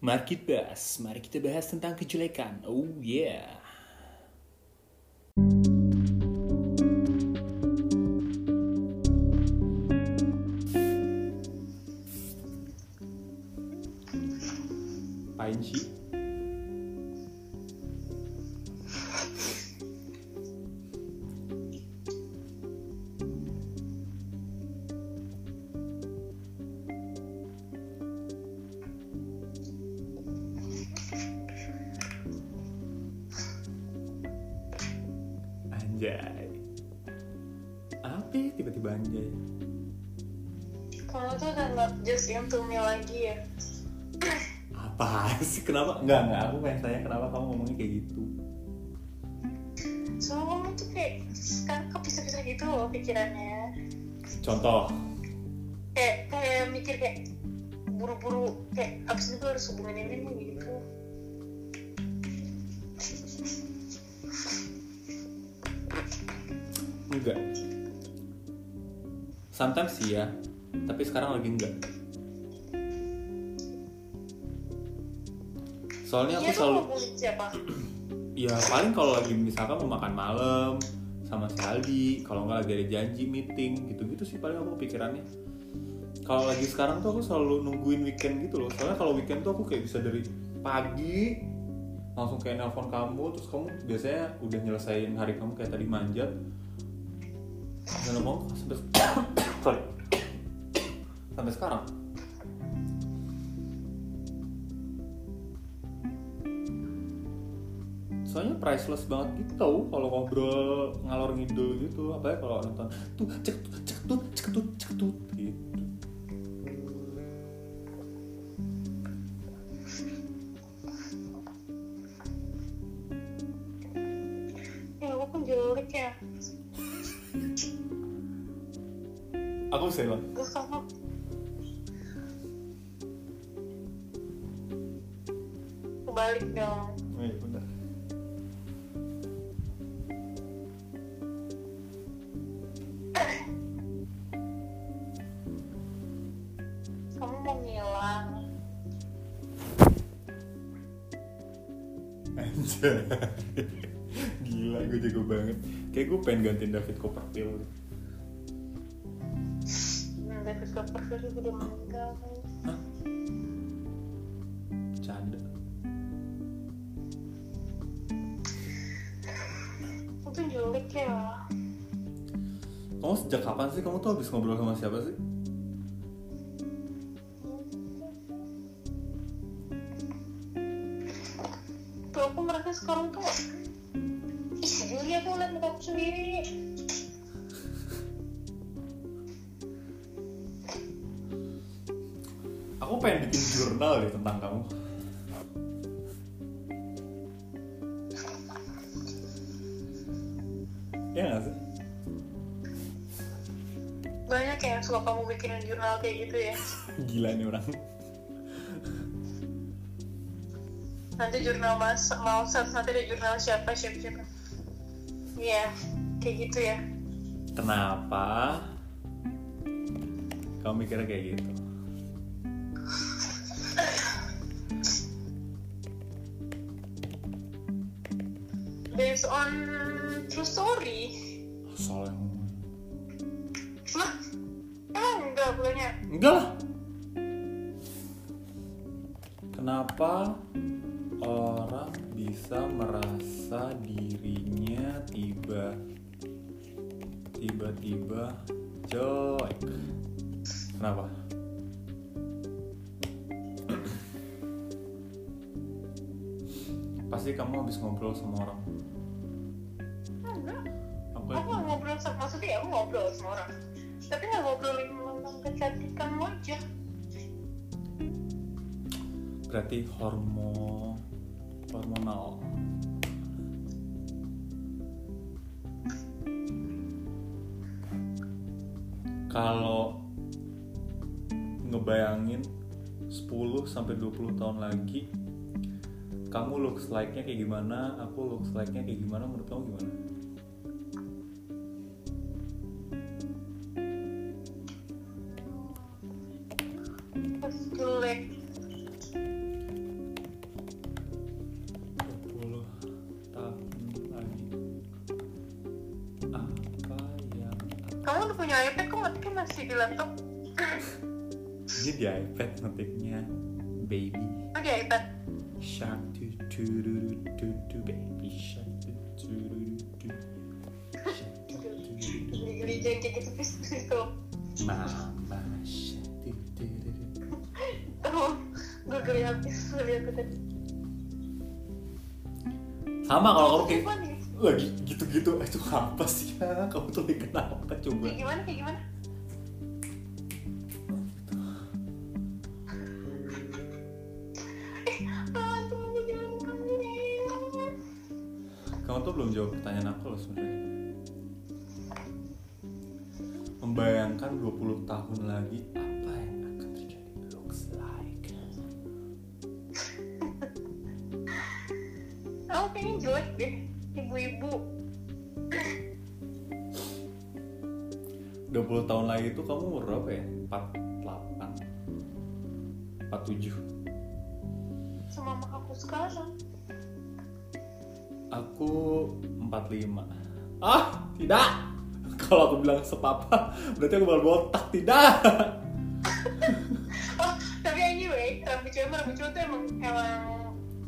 Market Bus, mari kita bahas tentang kejelekan. Oh yeah. Anjay. Apa ya tiba-tiba anjay? Kamu tuh udah nggak just into me lagi ya? Apa sih? Kenapa? Enggak, enggak. Aku pengen tanya kenapa kamu ngomongnya kayak gitu. Soalnya kamu tuh kayak sekarang kepisah-pisah gitu loh pikirannya. Contoh. Kayak kayak mikir kayak buru-buru kayak abis itu harus hubungin ini gitu. Enggak. Sometimes sih ya, tapi sekarang lagi enggak. Soalnya aku tuh selalu, siapa? ya paling kalau lagi misalkan mau makan malam sama si Aldi, kalau nggak lagi ada janji meeting gitu-gitu sih paling aku pikirannya. Kalau lagi sekarang tuh aku selalu nungguin weekend gitu loh. Soalnya kalau weekend tuh aku kayak bisa dari pagi langsung kayak nelpon kamu, terus kamu biasanya udah nyelesain hari kamu kayak tadi manjat, dan ngomong sampai sorry sampai sekarang? Soalnya priceless banget gitu kalau ngobrol ngalor ngidul gitu apa ya kalau nonton. Tuh cek tuh cek tuh cek tuh cek tuh gitu Gila, gue jago banget. Kayak gue pengen gantiin David Copperfield. Hmm, David Copperfield juga udah meninggal. Hah? Canda. Tuh jelek ya. Kamu sejak kapan sih kamu tuh habis ngobrol sama siapa sih? Aku merasa sekarang tuh Ih, aku liat muka aku sendiri Aku pengen bikin jurnal deh tentang kamu. Ya gak sih? Banyak ya yang suka kamu bikinin jurnal kayak gitu ya Gila nih orang. Nanti jurnal mas mau nanti ada jurnal siapa siapa siapa Iya, kayak gitu ya Kenapa? Kamu mikirnya kayak gitu? Based on true story Soal yang Lah, emang enggak bukannya Enggak lah. Kenapa orang bisa merasa dirinya tiba tiba-tiba jelek? Kenapa? Pasti kamu habis ngobrol sama orang. Enggak Aku nggak ngobrol sama, maksudnya ya aku ngobrol sama orang Tapi nggak ngobrolin tentang kecantikanmu aja berarti hormon hormonal. Kalau ngebayangin 10 sampai 20 tahun lagi kamu looks like-nya kayak gimana? Aku looks like-nya kayak gimana? Menurut kamu gimana kayak gitu please gitu. Mama shark tu tu du du. oh gue geli habis lihat aku tadi. Sama kalau kamu kayak lagi gitu-gitu. Itu apa sih? Ya kamu tuh lagi kenapa coba? Kayak gimana kayak gimana? Eh, ah, kamu tuh belum jawab pertanyaan aku loh sebenarnya 20 tahun lagi apa yang akan terjadi looks like Kamu kayaknya jelek deh, ibu-ibu. 20 tahun lagi itu kamu umur berapa ya? 48 47 Sama mama aku sekarang. Aku 45 Ah, tidak Kalau aku bilang sepapa Berarti aku bakal botak, tidak Oh, tapi anyway, rambut sama rambut cowok tuh emang emang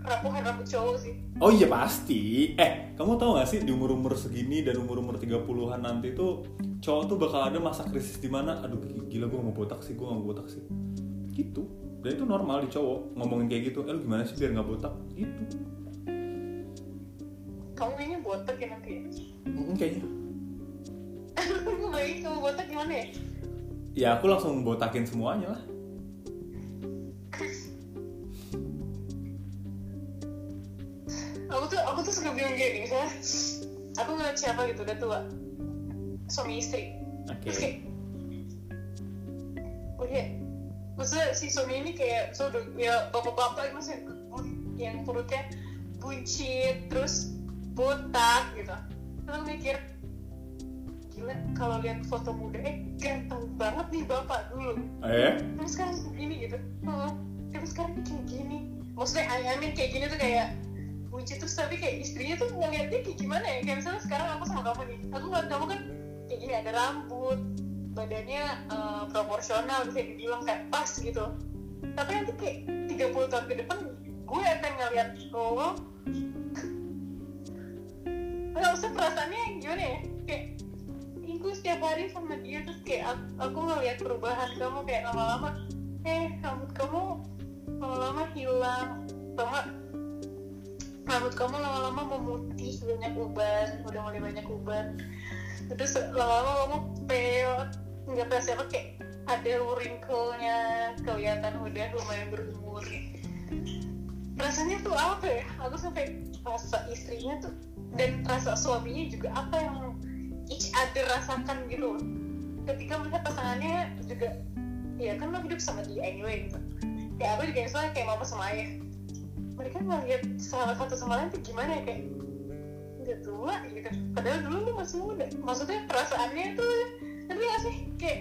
rapuhan rambut cowok sih. Oh iya pasti Eh, kamu tahu gak sih di umur-umur segini dan umur-umur 30an nanti tuh Cowok tuh bakal ada masa krisis di mana Aduh gila gue mau botak sih, gue gak mau botak sih Gitu Dan itu normal di cowok ngomongin kayak gitu Eh lu gimana sih biar gak botak? Gitu Kamu kayaknya botak ya nanti. ya? Mm, Kayaknya Kamu botak gimana ya? Ya aku langsung botakin semuanya lah. Aku tuh aku tuh suka bingung gini, misalnya aku ngeliat siapa gitu udah tua, suami istri, Oke. Terus kayak, oh iya, maksudnya si suami ini kayak so ya bapak-bapak maksudnya yang perutnya buncit, terus botak gitu, terus mikir, gila kalau lihat foto muda eh ganteng banget nih bapak dulu, Eh? terus sekarang begini gitu. Hmm. terus sekarang kayak gini. Maksudnya I, I mean kayak gini tuh kayak buncit terus tapi kayak istrinya tuh ngeliatnya kayak gimana ya? Kayak misalnya sekarang aku sama kamu nih aku ngeliat kamu kan kayak gini ada rambut badannya eh, proporsional bisa dibilang kayak pas gitu. Tapi nanti kayak 30 tahun ke depan gue akan ngeliat lo nggak usah perasaannya gimana ya kayak "Ih, gue setiap hari sama dia terus kayak aku, aku ngeliat perubahan kamu kayak lama-lama eh rambut kamu lama-lama hilang. Nggak rambut kamu lama-lama memutih banyak uban udah mulai banyak uban. Terus lama-lama kamu peot nggak tahu siapa kayak ada wrinkle-nya kelihatan udah lumayan berumur. Rasanya tuh apa ya? Aku sampai rasa istrinya tuh dan rasa suaminya juga apa yang each other rasakan gitu. Ketika melihat pasangannya juga ya kan lo hidup sama dia anyway gitu. Kayak aku juga misalnya kayak mama sama ayah. Mereka ngeliat salah satu sama lain tuh gimana ya kayak nggak tua gitu. Padahal dulu lu masih muda. Maksudnya perasaannya tuh tapi gak sih kayak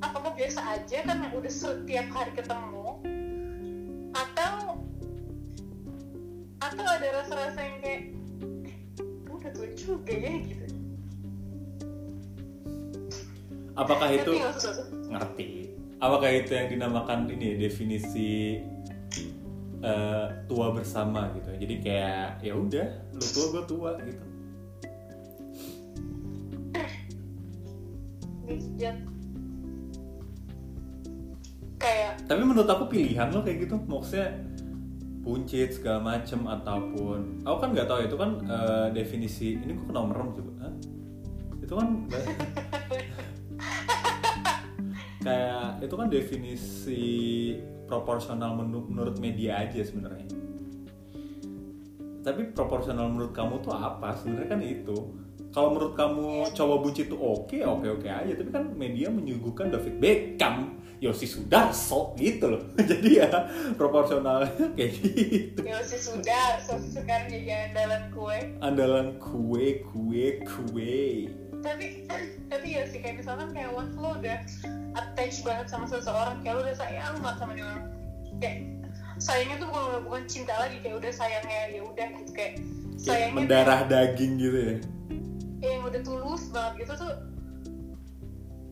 apakah biasa aja karena udah setiap hari ketemu atau atau ada rasa-rasa yang kayak tua juga ya gitu Apakah itu Ngerti? Apakah itu yang dinamakan ini definisi eh, tua bersama gitu? Jadi kayak ya udah, lu tua gue tua gitu. Kayak Tapi menurut aku pilihan lo kayak gitu, maksudnya buncit segala macem ataupun aku kan nggak tahu itu kan eh, definisi ini kok merem coba Hah? itu kan kayak itu kan definisi proporsional menu- menurut media aja sebenarnya. Tapi proporsional menurut kamu tuh apa? Sebenarnya kan itu kalau menurut kamu cowok buncit tuh oke oke oke aja. Tapi kan media menyuguhkan David Beckham. Yosi Sudarso gitu loh. Jadi ya proporsionalnya kayak gitu. Ya sih sudah so, sekarang jadi andalan kue. Andalan kue kue kue. Tapi tapi ya sih kayak misalkan kayak once lo udah attach banget sama seseorang kayak lo udah sayang banget sama dia. Kayak sayangnya tuh bukan bukan cinta lagi kayak udah sayangnya ya udah gitu kayak Kayak sayangnya mendarah daging gitu ya udah tulus banget gitu tuh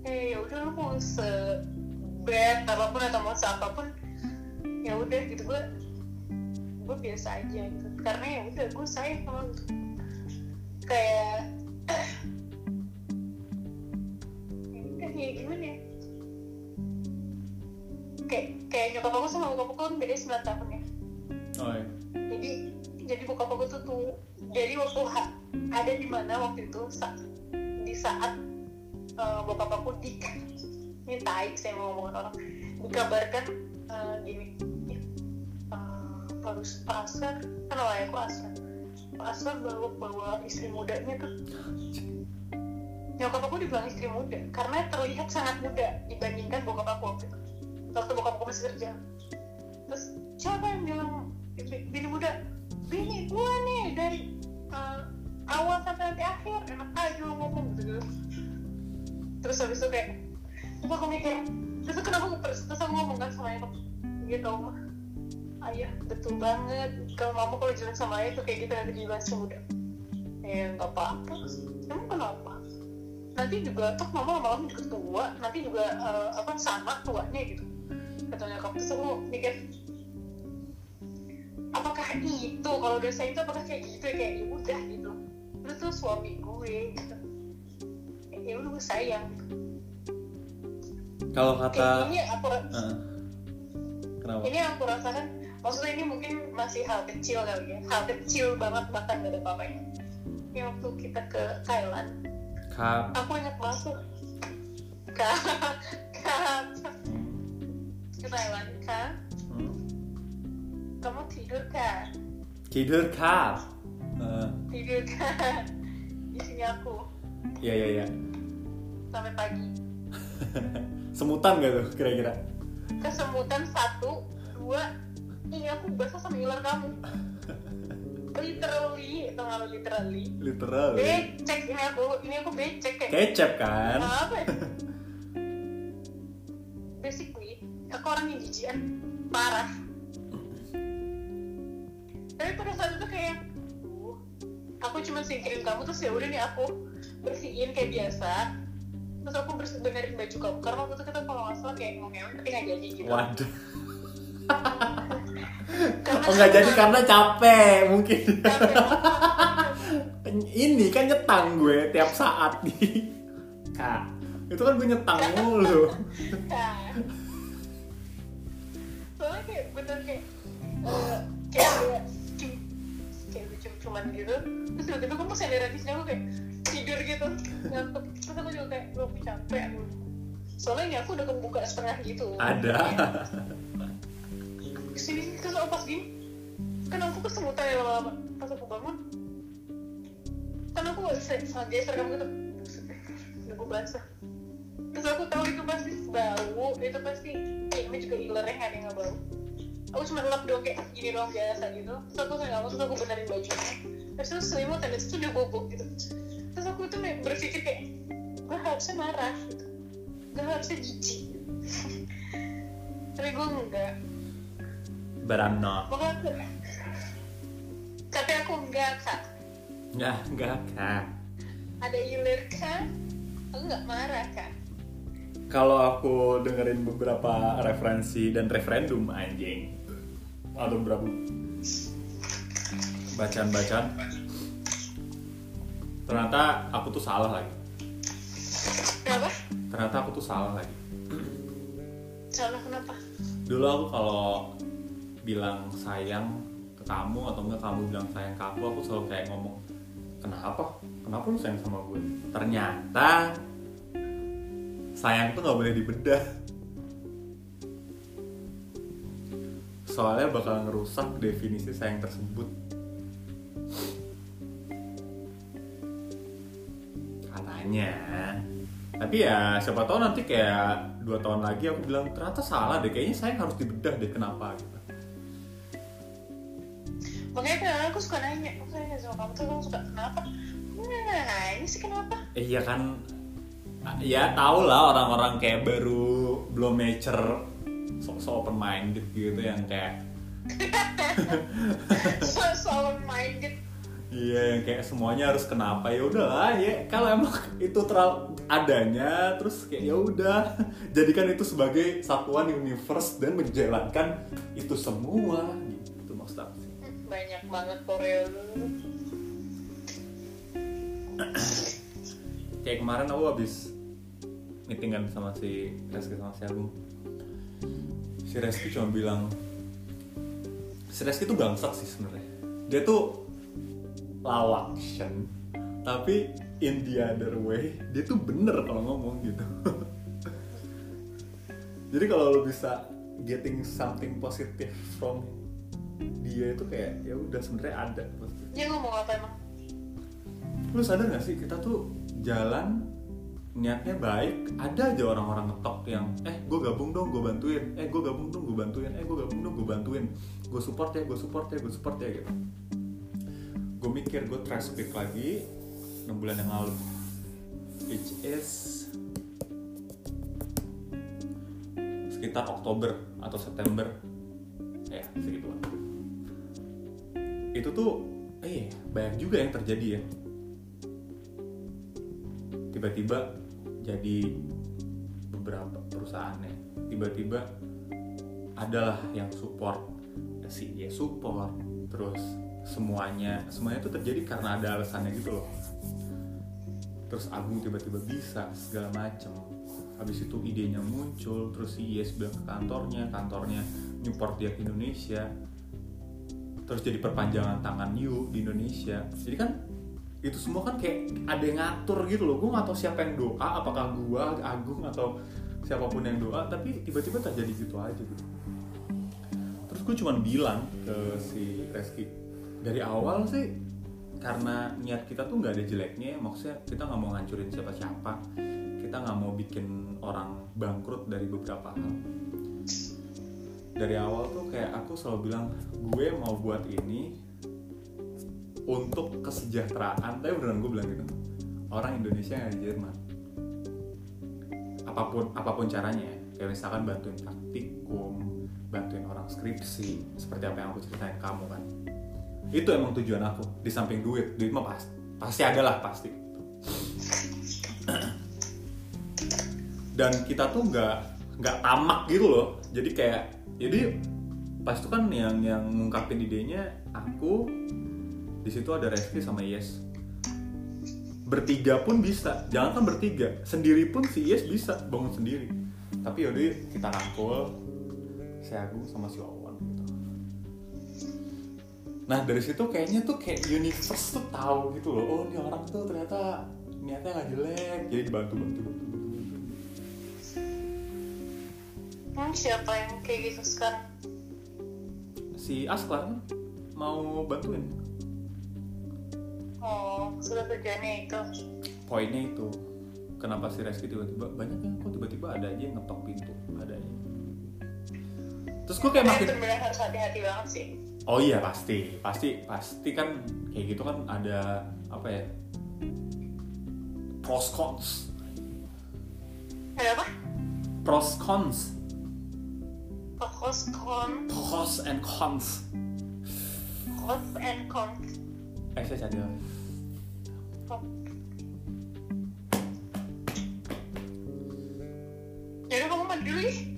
eh ya udah lu mau se bad apa pun atau mau apa pun ya udah gitu. Gue gue biasa aja gitu. Karena ya udah gue sayang sama kayak ya kayak gimana ya? Kayak kayak nyokap aku sama bokap aku kan beda 9 tahun ya. Oh iya jadi bokap aku tuh tuh. Jadi waktu ada di mana waktu itu sa- di saat eh, bokap aku di ini tai saya mau ngomongin orang. Dikabarkan eh, gini eh, harus pasar kan aku asal pasar bawa bawa istri mudanya tuh. Nyokap aku dibilang istri muda karena terlihat sangat muda dibandingkan bokap aku waktu itu. Waktu bokap aku masih kerja. Terus siapa yang bilang "Bi- bini muda bini gua nih dari uh, awal sampai nanti akhir enak aja ngomong gitu. Gitu terus habis itu kayak terus aku mikir terus kenapa terus terus ngomong kan sama ayah gitu mah. Ayah betul banget. Kalau mama kalau jalan sama ayah tuh kayak gitu nanti dibilang semuda ya nggak apa-apa. Emang kenapa? Nanti juga toh mama lama-lama juga tua nanti juga eh, apa sama tuanya gitu. Katanya kamu terus aku mikir apakah itu? Kalau dosa itu apakah kayak gitu ya? Kayak ya udah gitu. Lu tuh suami gue gitu. Ya udah gue sayang. Kalau kayak kata ini aku Heeh. kenapa? Ini aku rasakan maksudnya ini mungkin masih hal kecil kali ya. Hal kecil banget bahkan gak ada apa-apanya. Yang waktu kita ke Thailand. Kak aku ingat tuh. Ke ke ke Thailand hmm? Kamu tidur kan tidur kak. Eh, tidur kan di sini aku. Iya iya iya. Sampai pagi. Semutan gak tuh kira-kira? Kesemutan satu dua. Ini aku basah sama ilar kamu. Literally atau nggak literally? Literal becek ini aku ini aku becek kayak. Kecap kan? Apa? Ya basically aku orang yang jijian parah tapi pada saat itu kayak "Uh, aku cuma singkirin kamu terus ya udah nih aku bersihin kayak biasa. Terus aku bersih benerin baju kamu karena waktu itu kita kalau nggak salah kayak mau ngewe tapi nggak jadi gitu. Waduh. Karena oh nggak jadi karena capek mungkin. Capek. ini kan nyetang gue tiap saat. Nih kak itu kan gue nyetang mulu. Nah. soalnya kayak bener kayak cum- kayak cum-cuman gitu. Terus tiba-tiba aku pas ada di sini aku kayak tidur gitu. Ngantuk. Terus aku juga kayak gue capek aku. Soalnya ini aku udah kebuka setengah gitu. Ada. Ke sini terus aku pas gini. Kan aku kesemutan ya lama-lama. Pas aku bangun kan aku sangat geser kamu gitu. Udah gue basah. Terus aku tahu itu pasti bau. Itu pasti kayaknya juga ilernya ada yang nggak bau aku cuma lap doang kayak gini doang biasa gitu. Terus aku nggak mau terus aku benerin bajunya. Terus itu selimut dan itu udah bobok gitu. Terus aku tuh berpikir kayak gue harusnya marah gitu. Gue harusnya jijik. Tapi gue enggak. But I'm not. Pokoknya tapi aku enggak kak. Nggak nggak kak. Ada iler kak. Aku nggak marah kak kalau aku dengerin beberapa referensi dan referendum anjing. Atau beberapa bacaan-bacaan. Ternyata aku tuh salah lagi. Kenapa? Ternyata aku tuh salah lagi. Salah kenapa? Dulu aku kalau bilang sayang ke kamu atau enggak kamu bilang sayang ke aku aku selalu kayak ngomong kenapa? Kenapa lu sayang sama gue? Ternyata sayang tuh nggak boleh dibedah. Soalnya bakal ngerusak definisi sayang tersebut. Katanya. Tapi ya siapa tahu nanti kayak dua tahun lagi aku bilang ternyata salah deh kayaknya sayang harus dibedah deh kenapa? gitu. Makanya kadang aku suka nanya aku nanya sama kamu? Tuh kamu suka kenapa? Nah ini sih kenapa? Eh, iya kan ya tau lah orang-orang kayak baru belum mature so, so open minded gitu yang kayak so, so minded Iya yang kayak semuanya harus kenapa? Ya udahlah ya kalau emang itu terlalu adanya terus kayak ya udah jadikan itu sebagai satuan universe dan menjalankan itu semua gitu maksud aku sih. banyak banget Korea Kayak kemarin aku habis meetingan sama si Reski sama si Agung. Si Reski cuma bilang si Reski tuh bangsat sih sebenarnya. Dia tuh lawak tapi in the other way dia tuh bener kalau ngomong gitu jadi kalau lo bisa getting something positive from dia itu kayak ya udah sebenarnya ada dia ngomong apa emang lu sadar gak sih kita tuh jalan niatnya baik ada aja orang-orang ngetok yang eh gue gabung dong gue bantuin. Eh gue gabung dong gue bantuin. Eh gue gabung dong gue bantuin. Gue support ya gue support ya gue support ya gitu. Gue mikir gue trash speak lagi 6 bulan yang lalu. Which is sekitar Oktober atau September. Ya segituan itu tuh eh banyak juga yang terjadi ya. Tiba-tiba jadi beberapa perusahaannya. Tiba-tiba adalah yang support. Si dia support terus semuanya semuanya itu terjadi karena ada alasannya gitu loh. Terus Agung tiba-tiba bisa segala macem. Habis itu idenya muncul terus si Yes bilang ke kantornya kantornya nyupport dia ke Indonesia. Terus jadi perpanjangan tangan You di Indonesia. Jadi kan itu semua kan kayak ada yang ngatur gitu loh. Gue gak tahu siapa yang doa apakah gua Agung atau siapa pun yang doa tapi tiba-tiba terjadi gitu aja gitu. Terus gue cuma bilang ke si Reski dari awal sih karena niat kita tuh nggak ada jeleknya maksudnya kita nggak mau ngancurin siapa-siapa. Kita nggak mau bikin orang bangkrut dari beberapa hal. Dari awal tuh kayak aku selalu bilang gue mau buat ini untuk kesejahteraan tapi beneran gue bilang gitu. Orang Indonesia yang di Jerman. Apa pun apa pun caranya ya. Kayak misalkan bantuin praktikum bantuin orang skripsi seperti apa yang aku ceritain ke kamu kan. Itu emang tujuan aku di samping duit. Duit mah pasti pasti ada lah pasti. Dan kita tuh nggak nggak tamak gitu loh. Jadi kayak jadi pas itu kan yang yang ngungkapin idenya aku di situ ada Reski sama Yes. Bertiga pun bisa. Jangan kan bertiga. Sendiri pun si Yes bisa bangun sendiri. Tapi yaudah yuk, kita rangkul si Agung sama si Wawan gitu. Nah dari situ kayaknya tuh kayak universe tuh tahu gitu loh. Oh ini orang tuh ternyata niatnya nggak jelek jadi dibantu bantu bantu. Hmm, siapa yang kayak gitu sekarang? si Askla kan mau bantuin Oh, sudah tujuannya itu. poinnya itu kenapa si Reski tiba-tiba banyak yang kok tiba-tiba ada aja yang ngetok pintu ada aja terus gue kayak makin benar harus hati-hati banget sih. oh iya pasti pasti pasti kan kayak gitu kan ada apa ya pros cons Ada apa? pros cons Fokus con, pros and cons cons and cons. Eh saya dulu. Jadi kamu mandi dulu nih.